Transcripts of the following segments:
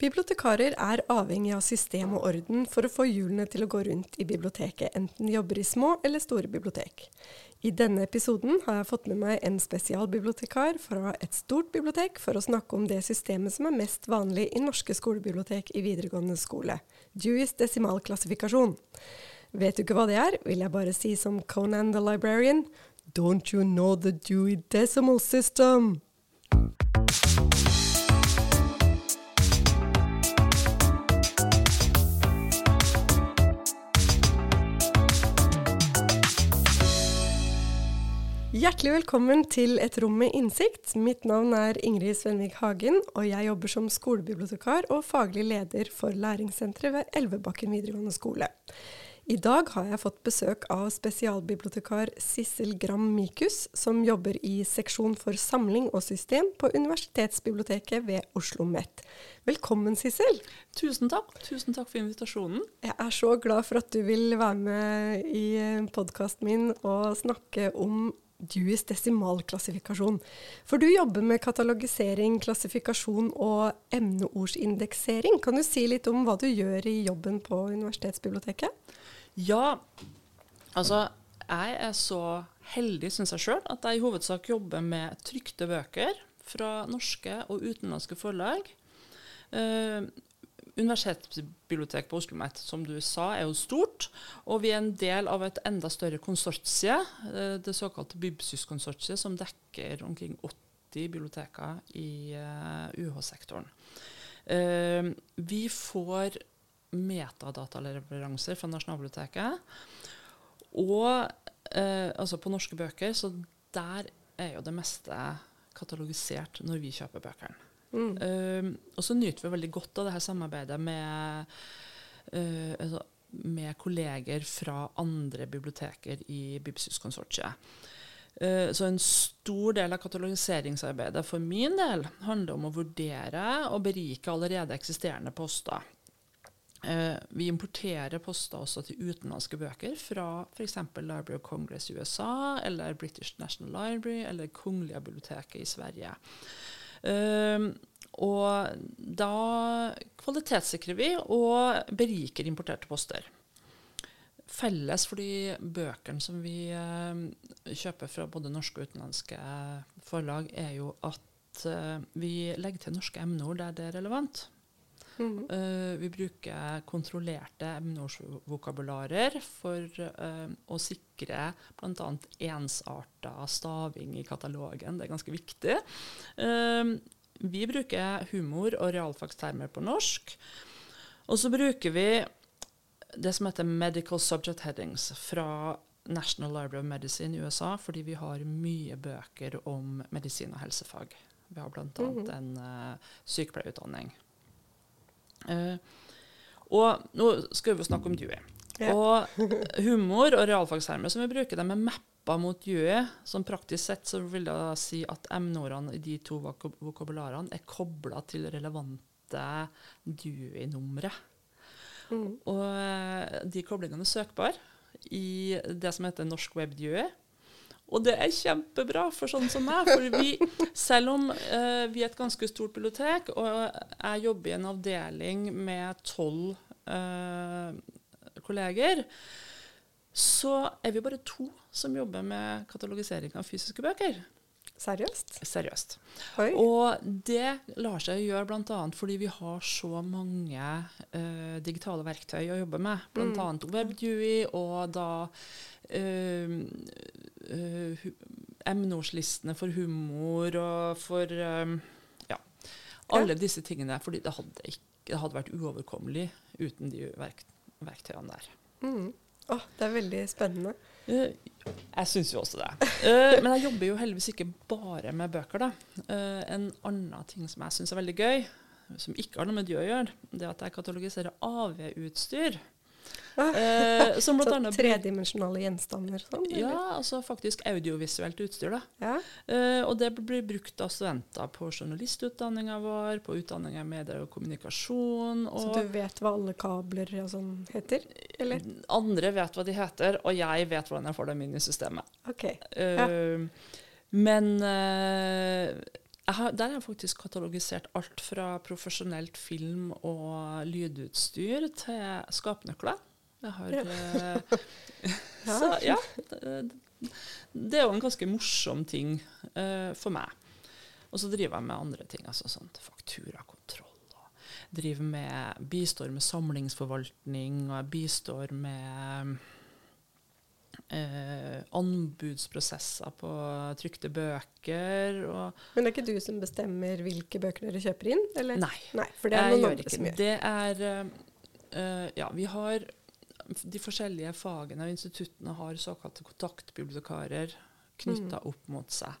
Bibliotekarer er avhengig av system og orden for å få hjulene til å gå rundt i biblioteket, enten de jobber i små eller store bibliotek. I denne episoden har jeg fått med meg en spesialbibliotekar fra et stort bibliotek for å snakke om det systemet som er mest vanlig i norske skolebibliotek i videregående skole, Dewey's desimalklassifikasjon. Vet du ikke hva det er, vil jeg bare si som Conan the Librarian, Don't you know the Dewey Decimal System? Hjertelig velkommen til Et rom med innsikt. Mitt navn er Ingrid Svenvik Hagen, og jeg jobber som skolebibliotekar og faglig leder for læringssenteret ved Elvebakken videregående skole. I dag har jeg fått besøk av spesialbibliotekar Sissel Gram Mikus, som jobber i seksjon for samling og system på Universitetsbiblioteket ved Oslo OsloMet. Velkommen, Sissel. Tusen takk. Tusen takk for invitasjonen. Jeg er så glad for at du vil være med i podkasten min og snakke om Dewey's desimalklassifikasjon. For du jobber med katalogisering, klassifikasjon og emneordsindeksering. Kan du si litt om hva du gjør i jobben på universitetsbiblioteket? Ja, altså jeg er så heldig, syns jeg sjøl, at jeg i hovedsak jobber med trykte bøker fra norske og utenlandske forlag. Uh, universitetsbibliotek på Oslo OsloMet, som du sa, er jo stort. Og vi er en del av et enda større konsortie, eh, det såkalte Bibsys-konsortiet, som dekker omkring 80 biblioteker i eh, UH-sektoren. Uh, eh, vi får metadataleveranser fra Nasjonalbiblioteket. Og altså på norske bøker, så der er jo det meste katalogisert når vi kjøper bøkene. Mm. Uh, og så nyter vi veldig godt av det her samarbeidet med, uh, altså, med kolleger fra andre biblioteker i Bibsus-konsortiet. Uh, så en stor del av katalogiseringsarbeidet for min del handler om å vurdere og berike allerede eksisterende poster. Uh, vi importerer poster også til utenlandske bøker fra f.eks. Library of Congress i USA, eller British National Library, eller Kongelige biblioteket i Sverige. Uh, og da kvalitetssikrer vi og beriker importerte poster. Felles for de bøkene som vi uh, kjøper fra både norske og utenlandske forlag, er jo at uh, vi legger til norske emneord der det er relevant. Mm. Uh, vi bruker kontrollerte emneordsvokabularer for å sikre bl.a. ensarta staving i katalogen. Det er ganske viktig. Vi bruker humor og realfagstermer på norsk. Og så bruker vi det som heter medical subject headings fra National Library of Medicine i USA, fordi vi har mye bøker om medisin og helsefag. Vi har bl.a. Mm -hmm. en uh, sykepleierutdanning. Uh, og nå skal vi snakke om Dewey. Ja. Og humor og realfagstermer som vi bruker, de er mappa mot Dewey. som praktisk sett så vil jeg si at emneordene i de to vok vokabularene er kobla til relevante Dewey-numre. Mm. Og eh, de koblingene er søkbare i det som heter Norsk Web Dewey. Og det er kjempebra for sånn som meg. For vi, selv om uh, vi er et ganske stort bibliotek, og jeg jobber i en avdeling med tolv uh, kolleger, så er vi bare to som jobber med katalogisering av fysiske bøker. Seriøst? Seriøst. Oi. Og det lar seg gjøre bl.a. fordi vi har så mange uh, digitale verktøy å jobbe med. Bl.a. Mm. WebDewey og da uh, emneordslistene for humor og for um, ja, alle disse tingene. Fordi det hadde, ikke, det hadde vært uoverkommelig uten de verk, verktøyene der. Mm. Oh, det er veldig spennende. Uh, jeg syns jo også det. Uh, men jeg jobber jo heldigvis ikke bare med bøker. da. En annen ting som jeg syns er veldig gøy, som ikke har noe med det å gjøre, det er at jeg katalogiserer AV-utstyr. Eh, som blant annet Tredimensjonale gjenstander? Sånn, ja, altså faktisk audiovisuelt utstyr. da. Ja. Eh, og det blir brukt av studenter på journalistutdanninga vår, på utdanninga medier og kommunikasjon. Og Så du vet hva alle kabler og sånn heter? Eller? Andre vet hva de heter, og jeg vet hvordan jeg får dem inn i systemet. Okay. Eh, ja. Men eh, har, der har jeg faktisk katalogisert alt fra profesjonelt film- og lydutstyr til skapnøkler. Jeg har Ja. eh, Så ja. Det, det er jo en ganske morsom ting uh, for meg. Og så driver jeg med andre ting, altså sånn fakturakontroll. og Driver med, bistår med samlingsforvaltning, og jeg bistår med eh, anbudsprosesser på trykte bøker. Men det er ikke du som bestemmer hvilke bøker dere kjøper inn? Eller? Nei, Nei, for det er noen andre som gjør. Det er eh, eh, Ja, vi har De forskjellige fagene og instituttene har såkalte kontaktbibliotekarer knytta opp mot seg.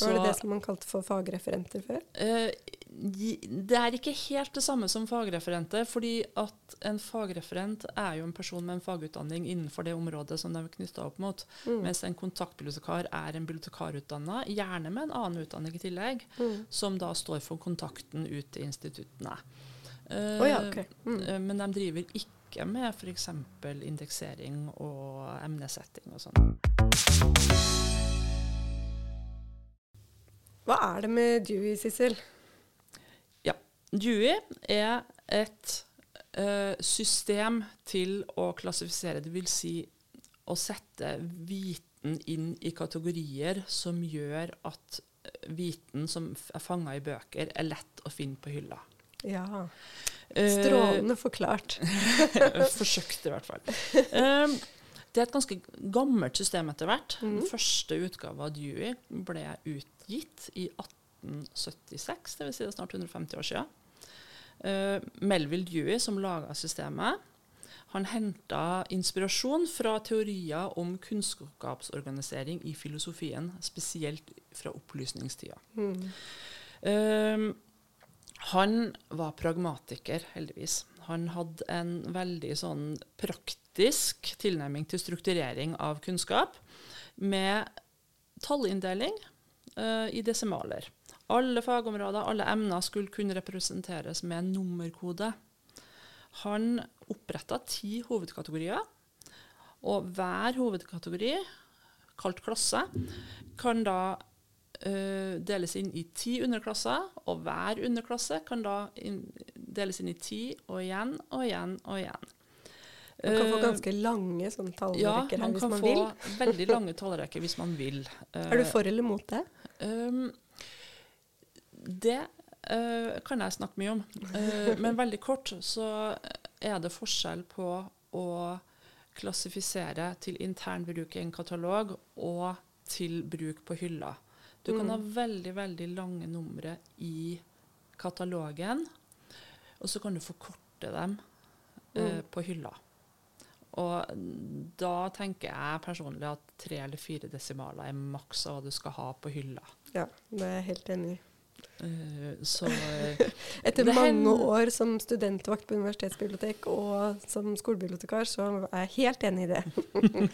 Var det det som man kalte for fagreferenter før? Eh, det er ikke helt det samme som fagreferente, fordi at en fagreferent er jo en person med en fagutdanning innenfor det området som de er knytta opp mot. Mm. Mens en kontaktbibliotekar er en bibliotekarutdanna, gjerne med en annen utdanning i tillegg, Mm. som da står for kontakten ut til instituttene. Uh, oh, ja, okay. Mm. eh, Men de driver ikke med f.eks. indeksering og emnesetting og sånn. Hva er det med Dewey, Sissel? Dewey er et uh, system til å klassifisere, det vil si å sette viten inn i kategorier som gjør at eh, viten som er fanga i bøker, er lett å finne på hylla. Ja, Eh, strålende forklart. Forsøkte, i hvert fall. Um, det er et ganske gammelt system etter hvert. Mm. Den første utgava av Dewey ble utgitt i 1876, dvs. Si det er snart 150 år siden. Uh, Melville Dewey, som laga systemet, han henta inspirasjon fra teorier om kunnskapsorganisering i filosofien, spesielt fra opplysningstida. Mm. Uh, han var pragmatiker, heldigvis. Han hadde en veldig sånn praktisk tilnærming til strukturering av kunnskap, med tallinndeling uh, i desimaler. Alle fagområder, alle emner skulle kunne representeres med en nummerkode. Han oppretta ti hovedkategorier, og hver hovedkategori, kalt klasse, kan da uh, deles inn i ti underklasser, og hver underklasse kan da in deles inn i ti, og igjen og igjen og igjen. Man kan få Eh, ganske lange sånne ja, tallrekker her man vil. Ja, man kan få veldig lange tallrekker hvis man vil. Er du for eller mot det? Um, det uh, kan jeg snakke mye om. Uh, men veldig kort så er det forskjell på å klassifisere til intern bruk i en katalog og til bruk på hylla. Du kan ha veldig, veldig lange numre i katalogen, og så kan du forkorte dem Mm. på hylla. Og da tenker jeg personlig at tre eller fire desimaler er maks av hva du skal ha på hylla. Ja, det er jeg helt enig i. Eh, så eh, Etter mange år som studentvakt på universitetsbibliotek og som skolebibliotekar, så er jeg helt enig i det.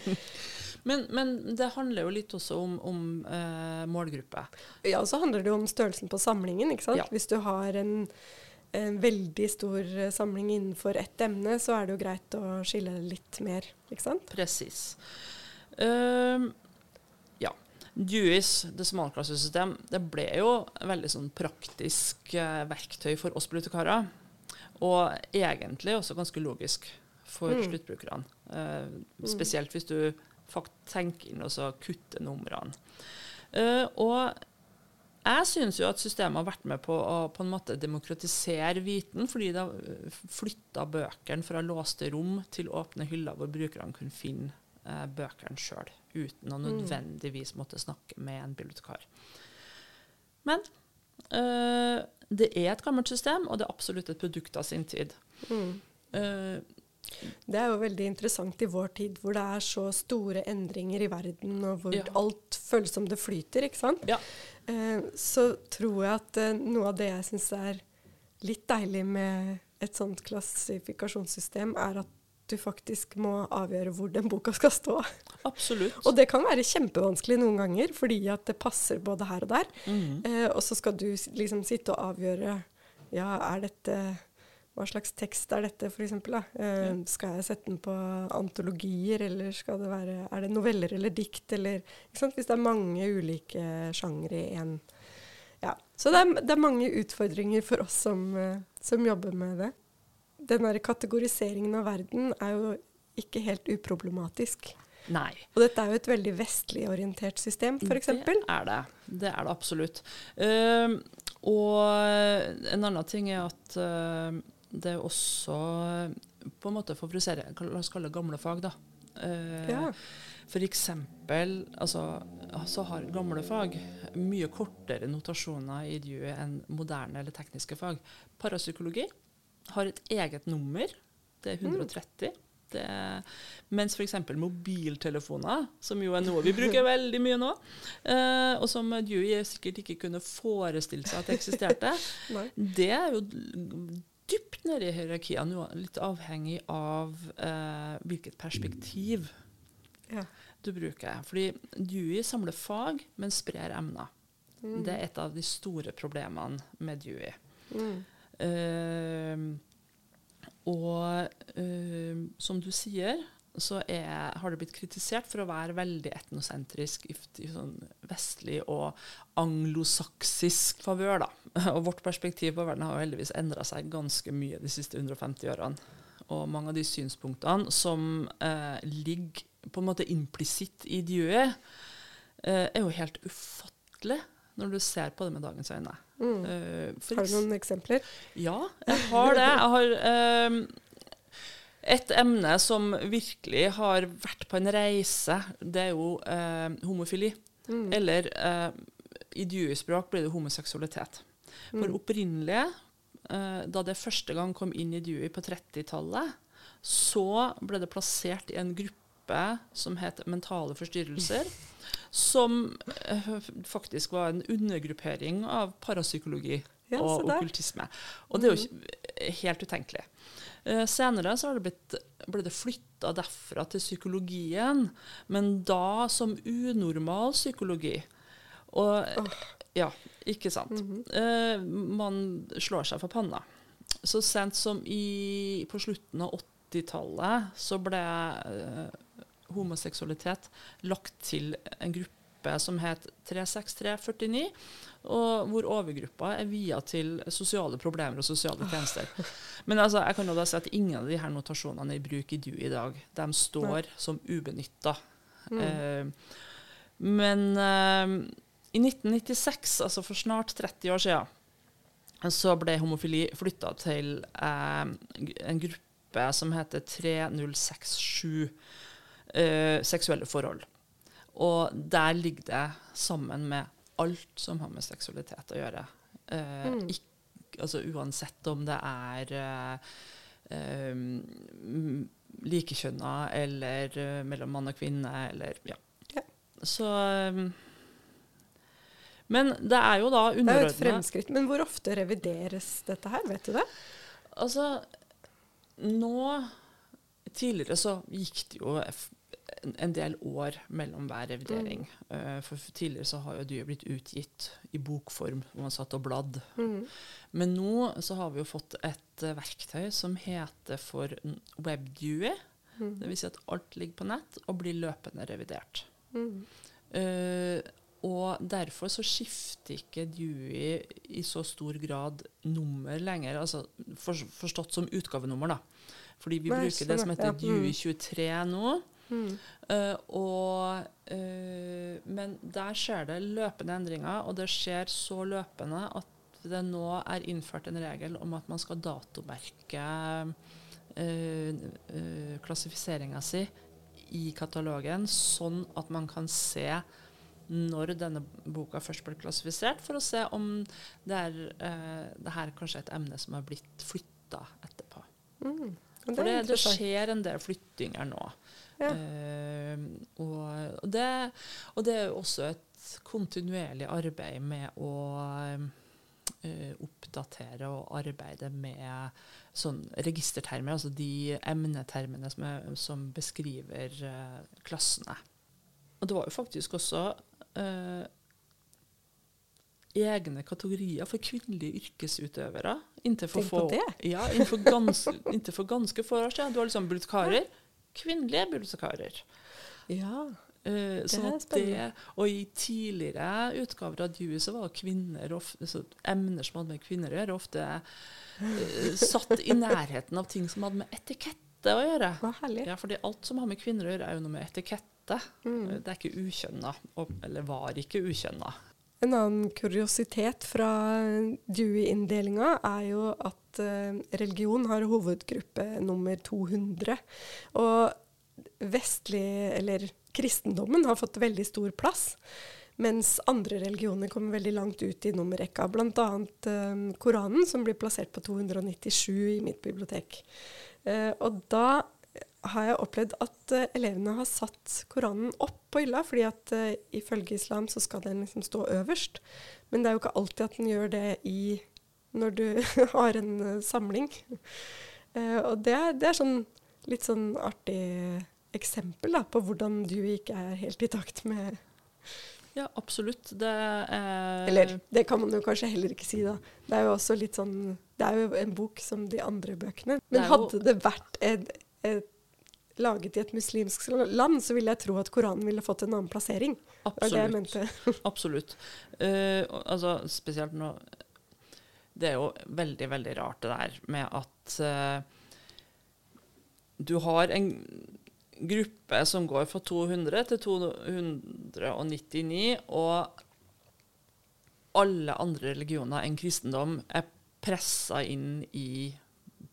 men, men det handler jo litt også om, om eh, målgruppe. Ja, og så handler det jo om størrelsen på samlingen. ikke sant? Ja. Hvis du har en, en veldig stor eh, samling innenfor ett emne, så er det jo greit å skille litt mer. ikke sant? Presis. Ehm, ja. det desimalklassesystem det ble jo et veldig sånn praktisk eh, verktøy for oss bibliotekarer. Og egentlig også ganske logisk for Mm. sluttbrukerne. Eh, spesielt hvis du tenker inn og så kutter numrene. Eh, og jeg syns jo at systemet har vært med på å på en måte demokratisere viten, fordi det har flytta bøkene fra låste rom til åpne hyller hvor brukerne kunne finne eh, bøkene sjøl, uten å nødvendigvis måtte snakke med en bibliotekar. Men eh, det er et gammelt system, og det er absolutt et produkt av sin tid. Mm. Eh, Det er jo veldig interessant i vår tid, hvor det er så store endringer i verden, og hvor Ja. alt føles som det flyter. ikke sant? Ja. Eh, så tror jeg at eh, noe av det jeg syns er litt deilig med et sånt klassifikasjonssystem, er at du faktisk må avgjøre hvor den boka skal stå. absolutt. Og det kan være kjempevanskelig noen ganger, fordi at det passer både her og der. Mm. Eh, og så skal du liksom sitte og avgjøre ja, er dette hva slags tekst er dette, f.eks.? Eh, skal jeg sette den på antologier, eller skal det være, er det noveller eller dikt? Eller? Hvis det er mange ulike sjangre i en, Ja, Så det er, det er mange utfordringer for oss som, eh, som jobber med det. Den der kategoriseringen av verden er jo ikke helt uproblematisk. Nei. Og dette er jo et veldig vestlig orientert system, f.eks. Det er det. Det er det absolutt. Uh, og en annen ting er at uh, det er også på en måte favorisere La oss kalle det gamle fag, da. Uh, ja. For eksempel altså, så har gamle fag mye kortere notasjoner i DUI enn moderne eller tekniske fag. Parapsykologi har et eget nummer. Det er 130. Mm. Det, mens f.eks. mobiltelefoner, som jo er noe vi bruker veldig mye nå, eh, og som Dewey sikkert ikke kunne forestille seg at det eksisterte, det er jo dypt nede i hierarkiet, litt avhengig av eh, hvilket perspektiv ja. du bruker. Fordi Dewey samler fag, men sprer emner. Mm. Det er et av de store problemene med Dewey. Mm. Uh, og uh, som du sier, så er, har det blitt kritisert for å være veldig etnosentrisk i, i sånn vestlig og anglosaksisk favør. Og vårt perspektiv på verden har heldigvis endra seg ganske mye de siste 150 årene. Og mange av de synspunktene som eh, ligger på en måte implisitt i Dewey, er jo helt ufattelig når du ser på det med dagens øyne. Mm. Uh, har du noen eksempler? Ja, jeg har det. Jeg har uh, et emne som virkelig har vært på en reise, det er jo uh, homofili. Mm. Eller i Dewey-språk blir det homoseksualitet. For mm. opprinnelig, da det første gang kom inn i Dewey på 30-tallet, så ble det plassert i en gruppe som het mentale forstyrrelser som uh, faktisk var en undergruppering av parapsykologi ja, og okkultisme. Og det er jo mm. helt utenkelig. Uh, senere så det blitt, ble det flytta derfra til psykologien, men da som unormal psykologi. Og oh. ja, ikke sant. Mm -hmm. man slår seg for panna. Så sent som i, på slutten av 80-tallet så ble homoseksualitet lagt til en gruppe som het 36349, og hvor overgruppa er via til sosiale problemer og sosiale tjenester. Men altså, jeg kan jo da si at ingen av de her notasjonene er i bruk i DU i dag. De står som ubenytta. Mm. Eh, men eh, i 1996, altså for snart 30 år siden, så ble homofili flytta til eh, en gruppe som heter 3067 uh, seksuelle forhold. Og der ligger det sammen med alt som har med seksualitet å gjøre. Uh, mm. ikk, altså uansett om det er uh, um, likekjønna eller uh, mellom mann og kvinne eller ja. ja. Så um, Men det er jo da underordna Det er jo et fremskritt. Men hvor ofte revideres dette her? Vet du det? Altså, nå Tidligere så gikk det jo en del år mellom hver revidering. Mm. Uh, for tidligere så har jo dyr blitt utgitt i bokform, hvor man satt og bladd. Mm. Men nå så har vi jo fått et uh, verktøy som heter for WebDewey. Mm. Dvs. Si at alt ligger på nett og blir løpende revidert. Mm. Uh, og derfor så skifter ikke Dewey i så stor grad nummer lenger, altså for, forstått som utgavenummer, da. Fordi vi Nei, bruker det som heter ja. Dewey 23 nå. Mm. Uh, og, uh, men der skjer det løpende endringer, og det skjer så løpende at det nå er innført en regel om at man skal datomerke uh, klassifiseringa si i katalogen, sånn at man kan se når denne boka først ble klassifisert, for å se om det er det her kanskje et emne som har blitt flytta etterpå. Mm. Det for det, det, skjer en del flyttinger nå. Uh, og, og, det, og, det, er også et kontinuerlig arbeid med å uh, oppdatere og arbeide med sånn registertermer, altså de emnetermene som, er, som beskriver uh, klassene. Og det var jo faktisk også egne kategorier for kvinnelige yrkesutøvere. Inntil for, få, ja, inntil ganske, inntil for ganske få år siden. Du har liksom bibliotekarer. Kvinnelige bibliotekarer. Ja. Uh, Det sånn er Det, og i tidligere utgaver av Dewey så var det kvinner ofte, så emner som hadde med kvinner å gjøre, ofte uh, satt i nærheten av ting som hadde med etikette å gjøre. Ja, fordi alt som har med kvinner å gjøre, er jo noe med etikette. Mm. Det er ikke ukjønna, eller var ikke ukjønna. En annen kuriositet fra Dewey-inndelinga er jo at eh, religion har hovedgruppe nummer 200. Og vestlig, eller kristendommen, har fått veldig stor plass. Mens andre religioner kommer veldig langt ut i nummerrekka. Bl.a. Eh, Koranen, som blir plassert på 297 i mitt bibliotek. Eh, og da har jeg opplevd at uh, elevene har satt Koranen opp på hylla, fordi at uh, ifølge islam så skal den liksom stå øverst. Men det er jo ikke alltid at den gjør det i når du har en uh, samling. Og det, er- det er sånn litt sånn artig eksempel da, på hvordan du ikke er helt i takt med Ja, absolutt. Det er Eller det kan man jo kanskje heller ikke si, da. Det er jo også litt sånn Det er jo en bok som de andre bøkene. Men det hadde det vært et, et, laget i et muslimsk land, så ville jeg tro at Koranen ville fått en annen plassering. Absolutt. Absolutt. Eh, altså, spesielt nå Det er jo veldig, veldig rart det der med at uh, du har en gruppe som går fra 200 til 299, og alle andre religioner enn kristendom er pressa inn i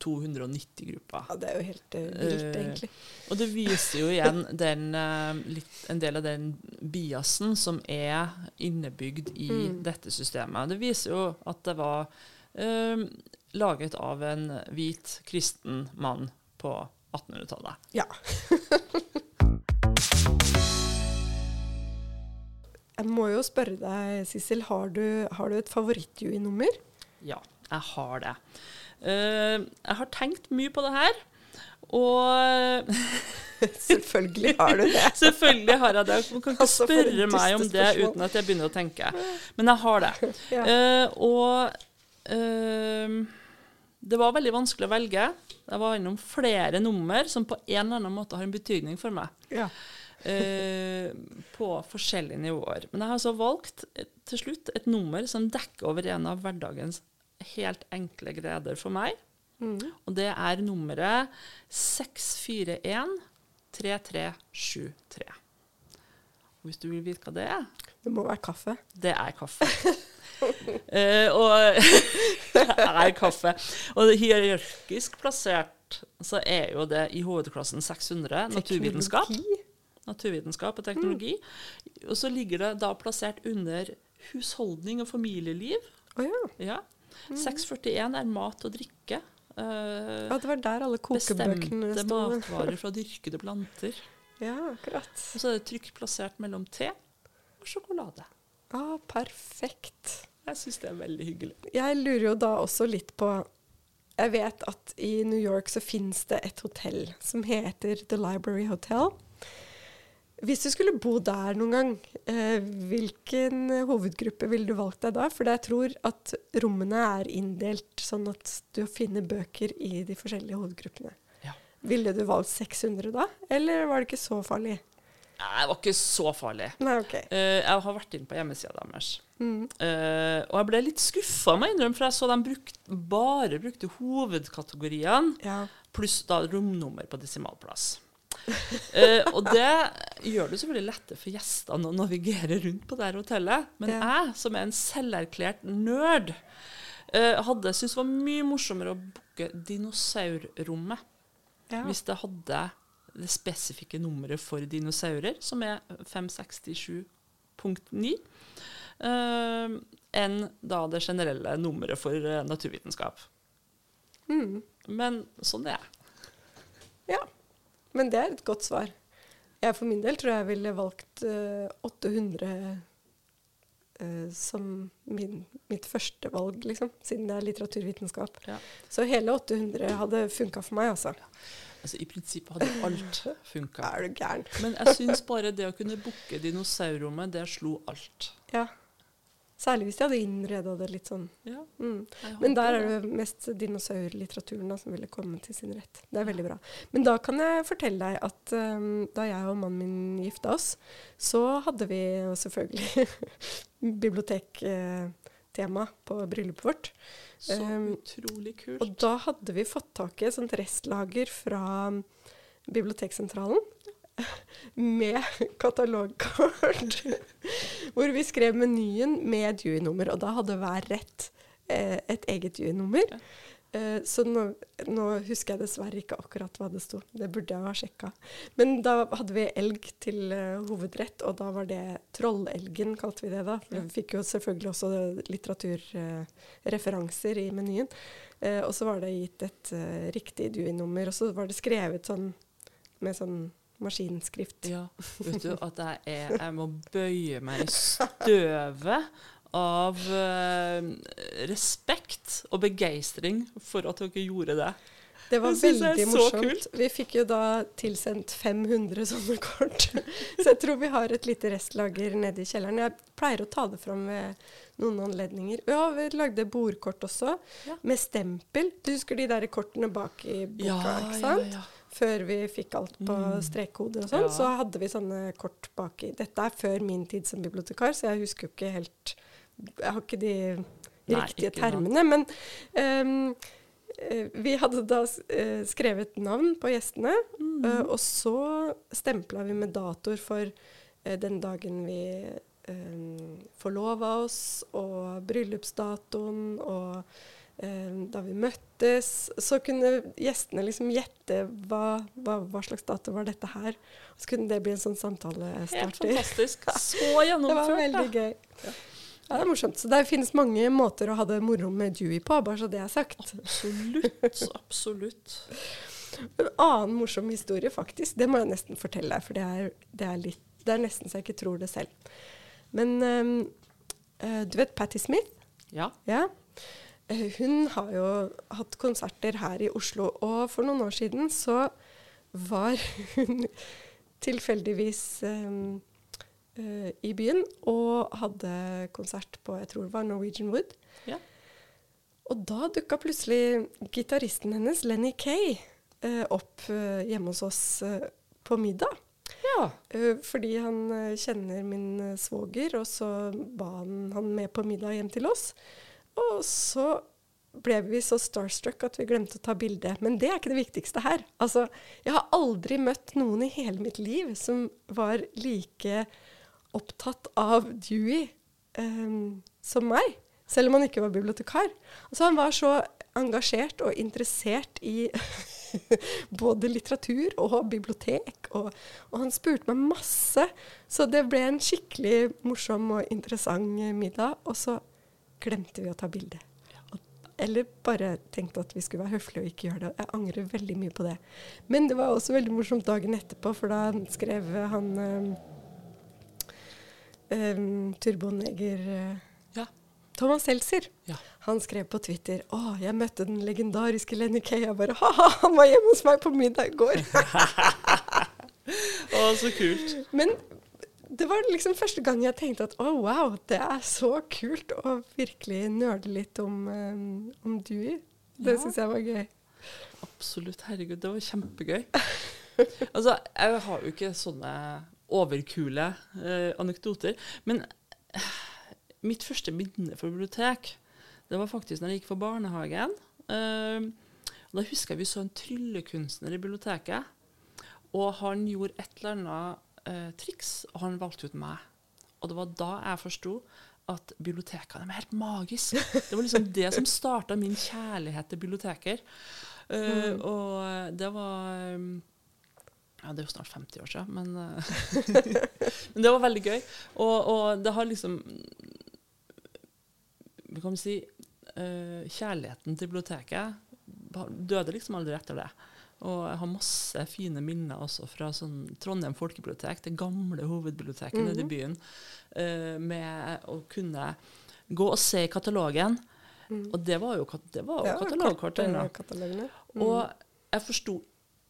290-gruppa. Ja, det er jo helt uh, vilt, egentlig. egentlig. Og det viser jo igjen den, uh, litt, en del av den biasen som er innebygd i Mm. dette systemet. Det viser jo at det var eh, laget av en hvit kristen mann på 1800-tallet. Ja. jeg må jo spørre deg, Sissel, har du, har du et favoritt-Dewey-nummer? Ja, jeg har det. Eh, jeg har tenkt mye på det her. Og Selvfølgelig har du det. selvfølgelig har jeg det. Du kan ikke Altså, spørre meg om det uten at jeg begynner å tenke. Men jeg har det. Eh, og eh, det var veldig vanskelig å velge. Jeg var innom flere nummer som på en eller annen måte har en betydning for meg. Ja. eh, på forskjellige nivåer. Men jeg har altså valgt til slutt et nummer som dekker over en av hverdagens helt enkle gleder for meg. Mm. Og det er nummeret 641 3373. Og Hvis du vil vite hva det er? Det må være kaffe. Det er kaffe. Eh, og det er kaffe. Og det hierarkisk plassert så er jo det i hovedklassen 600 naturvitenskap. Naturvitenskap og teknologi. Og så ligger det da plassert under husholdning og familieliv. Oh, ja. Ja. 641 er mat og drikke. Uh, ja. Det var der alle kokebøkene bestemte matvarer fra dyrkede planter. Ja, akkurat. Og så er det trykk plassert mellom te og sjokolade. Ah, perfekt. Jeg syns det er veldig hyggelig. Jeg lurer jo da også litt på Jeg vet at i New York så finnes det et hotell som heter The Library Hotel. Hvis du skulle bo der noen gang, eh, hvilken hovedgruppe ville du valgt deg da? For jeg tror at rommene er inndelt sånn at du finner bøker i de forskjellige hovedgruppene. Ja. Ville du valgt 600 da, eller var det ikke så farlig? Nei, det var ikke så farlig. Nei, OK. Eh, jeg har vært inne på hjemmesida deres. Mm. Eh, og jeg ble litt skuffa, må jeg innrømme, for jeg så de brukt, bare brukte hovedkategoriene Ja. pluss da romnummer på desimalplass. Eh, og det gjør det selvfølgelig lettere for gjestene å navigere rundt på det her hotellet. Men Ja. jeg, som er en selverklært nerd, eh, hadde syntes det var mye morsommere å booke dinosaurrommet ja. hvis det hadde det spesifikke nummeret for dinosaurer, som er 567.9, eh, enn da det generelle nummeret for naturvitenskap. Mm. Men sånn er jeg. Ja, men det er et godt svar. Jeg for min del tror jeg ville valgt uh, 800 uh, som min, mitt første valg, liksom, siden det er litteraturvitenskap. Ja. Så hele 800 hadde funka for meg, altså. Altså, I prinsippet hadde alt funka. Er du gæren. Men jeg syns bare det å kunne booke dinosaurrommet, det slo alt. Ja. Særlig hvis de hadde innreda det litt sånn. Ja, Mm. Men der er det mest dinosaurlitteraturen som ville komme til sin rett. Det er veldig bra. Men da kan jeg fortelle deg at um, da jeg og mannen min gifta oss, så hadde vi selvfølgelig bibliotektema på bryllupet vårt. Så Um, utrolig kult. Og da hadde vi fått tak i et sånt restlager fra Biblioteksentralen. Med katalogkort. Hvor vi skrev menyen med Dewey-nummer. Og da hadde hver rett eh, et eget. Ja. Eh, så nå, nå husker jeg dessverre ikke akkurat hva det sto. Det burde jeg ha sjekka. Men da hadde vi elg til eh, hovedrett, og da var det trollelgen, kalte vi det da. Ja. Vi fikk jo selvfølgelig også litteraturreferanser i menyen. Eh, og så var det gitt et eh, riktig Dewey-nummer, og så var det skrevet sånn med sånn maskinskrift. Ja, vet du at jeg er Jeg må bøye meg i støvet av eh, respekt og begeistring for at dere gjorde det. Det var Det veldig morsomt. Vi fikk jo da tilsendt 500 sånne kort. Så jeg tror vi har et lite restlager nede i kjelleren. Jeg pleier å ta det fram ved noen anledninger. Ja, vi lagde bordkort også, Ja. med stempel. Du husker de der kortene bak i boka, ikke sant? Ja, ja. Før vi fikk alt på strekkode og sånn, Ja. så hadde vi sånne kort baki. Dette er før min tid som bibliotekar, så jeg husker jo ikke helt Jeg har ikke de Nei, riktige ikke termene. termene. Men eh, vi hadde da eh, skrevet navn på gjestene, Mm. og så stempla vi med datoer for den dagen vi um, forlova oss, og bryllupsdatoen, og da vi møttes. Så kunne gjestene liksom gjette hva, hva, hva slags dato var dette her. Og så kunne det bli en sånn Helt fantastisk. Så Det var veldig da. gøy. Ja, det er morsomt. Så det finnes mange måter å ha det moro med Dewey på, bare så det er sagt. Absolutt. Absolutt. En annen morsom historie, faktisk, det må jeg nesten fortelle deg, for det er, det er, litt, det er nesten så jeg ikke tror det selv. Men um, eh, du vet Patti Smith? Ja. Ja. Hun har jo hatt konserter her i Oslo, og for noen år siden så var hun tilfeldigvis um, uh, i byen og hadde konsert på jeg tror det var Norwegian Wood. Ja. Og da dukka plutselig gitaristen hennes, Lenny Kay, uh, opp uh, hjemme hos oss på middag. ja. Fordi han kjenner min svoger, og så ba han han med på middag hjem til oss. Og så ble vi så starstruck at vi glemte å ta bilde. Men det er ikke det viktigste her. Altså, jeg har aldri møtt noen i hele mitt liv som var like opptatt av Dewey um, som meg. Selv om han ikke var bibliotekar. Altså, han var så engasjert og interessert i både litteratur og bibliotek. Og, og han spurte meg masse. Så det ble en skikkelig morsom og interessant middag. Og så glemte vi å ta bilde. Eller bare tenkte at vi skulle være høflige og ikke gjøre det. Jeg angrer veldig mye på det. Men det var også veldig morsomt dagen etterpå, for da skrev han um, um, turboneger eh, Ja. Thomas Seltzer. Ja. Han skrev på Twitter å, jeg møtte den legendariske Lenny Kay. Jeg bare ha-ha, han var hjemme hos meg på middag i går. Å, så kult. Men det var liksom første gang jeg tenkte at å, wow, det er så kult å virkelig nerde litt om, um, om Dewey. Det Ja. syns jeg var gøy. Absolutt. Herregud, det var kjempegøy. altså, jeg har jo ikke sånne overkule eh, anekdoter. Men eh, mitt første minne for bibliotek, det var faktisk når jeg gikk for barnehagen. Eh, da husker jeg vi så en tryllekunstner i biblioteket. Og han gjorde et eller annet eh, triks, og han valgte ut meg. Og det var da jeg forsto at bibliotekene er helt magiske. Det var liksom det som starta min kjærlighet til biblioteker. Eh, Og det var um, Ja, det er jo snart 50 år siden, men, eh, men det var veldig gøy. Og, og det har liksom Hva kan man si uh, Kjærligheten til biblioteket døde liksom aldri etter det. Og jeg har masse fine minner også fra sånn Trondheim folkebibliotek, det gamle hovedbiblioteket nede i byen, uh, med å kunne gå og se i katalogen. Og det var jo, det var jo katalogkort kort, ennå. Mm. Og jeg forsto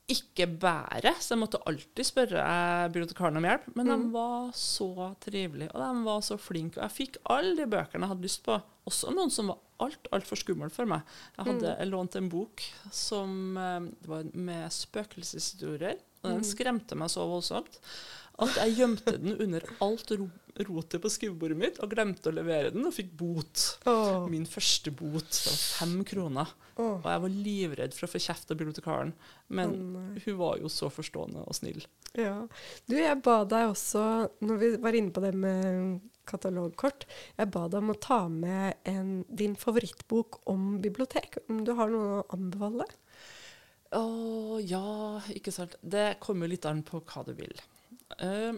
ikke bære, så jeg måtte alltid spørre eh, bibliotekaren om hjelp. Men de Mm. var så trivelige, og de var så flinke. Og jeg fikk alle de bøkene jeg hadde lyst på. Også noen som var alt, altfor skummel for meg. Jeg hadde Mm. lånt en bok som eh, det var med spøkelseshistorier. Og den Mm. skremte meg så voldsomt at jeg gjemte den under alt ro rotet på skrivebordet mitt og glemte å levere den, og fikk bot. Oh. Min første bot. Det var fem kroner. Oh. Og jeg var livredd for å få kjeft av bibliotekaren. Men oh, hun var jo så forstående og snill. Ja. Du, jeg ba deg også, når vi var inne på det med katalogkort, jeg ba deg om å ta med en, din favorittbok om bibliotek. Om du har noe å anbefale? Å ja, ikke sant. Det kommer litt an på hva du vil. Uh,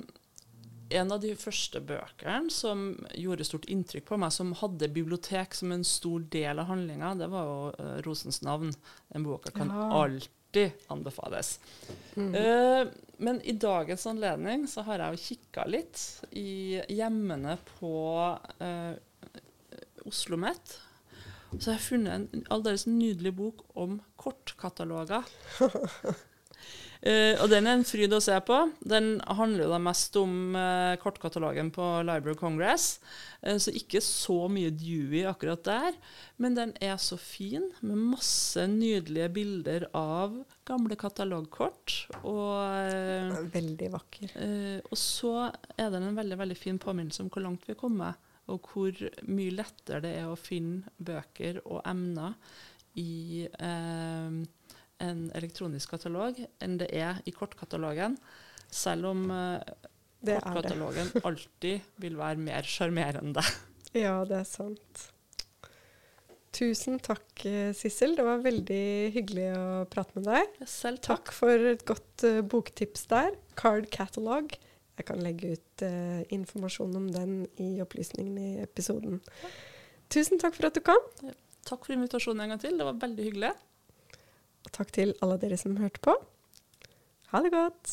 en av de første bøkene som gjorde stort inntrykk på meg, som hadde bibliotek som en stor del av handlinga, det var jo uh, 'Rosens navn'. Den boka kan Ja. alltid anbefales. Mm. Uh, men i dagens anledning så har jeg jo kikka litt i hjemmene på uh, Oslo Met. Så har jeg funnet en aldeles nydelig bok om kortkataloger. uh, og den er en fryd å se på. Den handler jo da mest om uh, kortkatalogen på Library Congress. uh, så ikke så mye Dewey akkurat der. Men den er så fin, med masse nydelige bilder av gamle katalogkort. Og, Veldig vakker. og så er den en veldig, veldig fin påminnelse om hvor langt vi er kommet. Og hvor mye lettere det er å finne bøker og emner i eh, en elektronisk katalog enn det er i kortkatalogen. Selv om eh, kortkatalogen alltid vil være mer sjarmerende. Ja, det er sant. Tusen takk, eh, Sissel. Det var veldig hyggelig å prate med deg. Selv takk. Takk for et godt uh, boktips der. Card Catalog. Jeg kan legge ut uh, informasjon om den i opplysningene i episoden. Tusen takk for at du kom, Takk for invitasjonen en gang til. Det var veldig hyggelig. og takk til alle dere som hørte på. Ha det godt.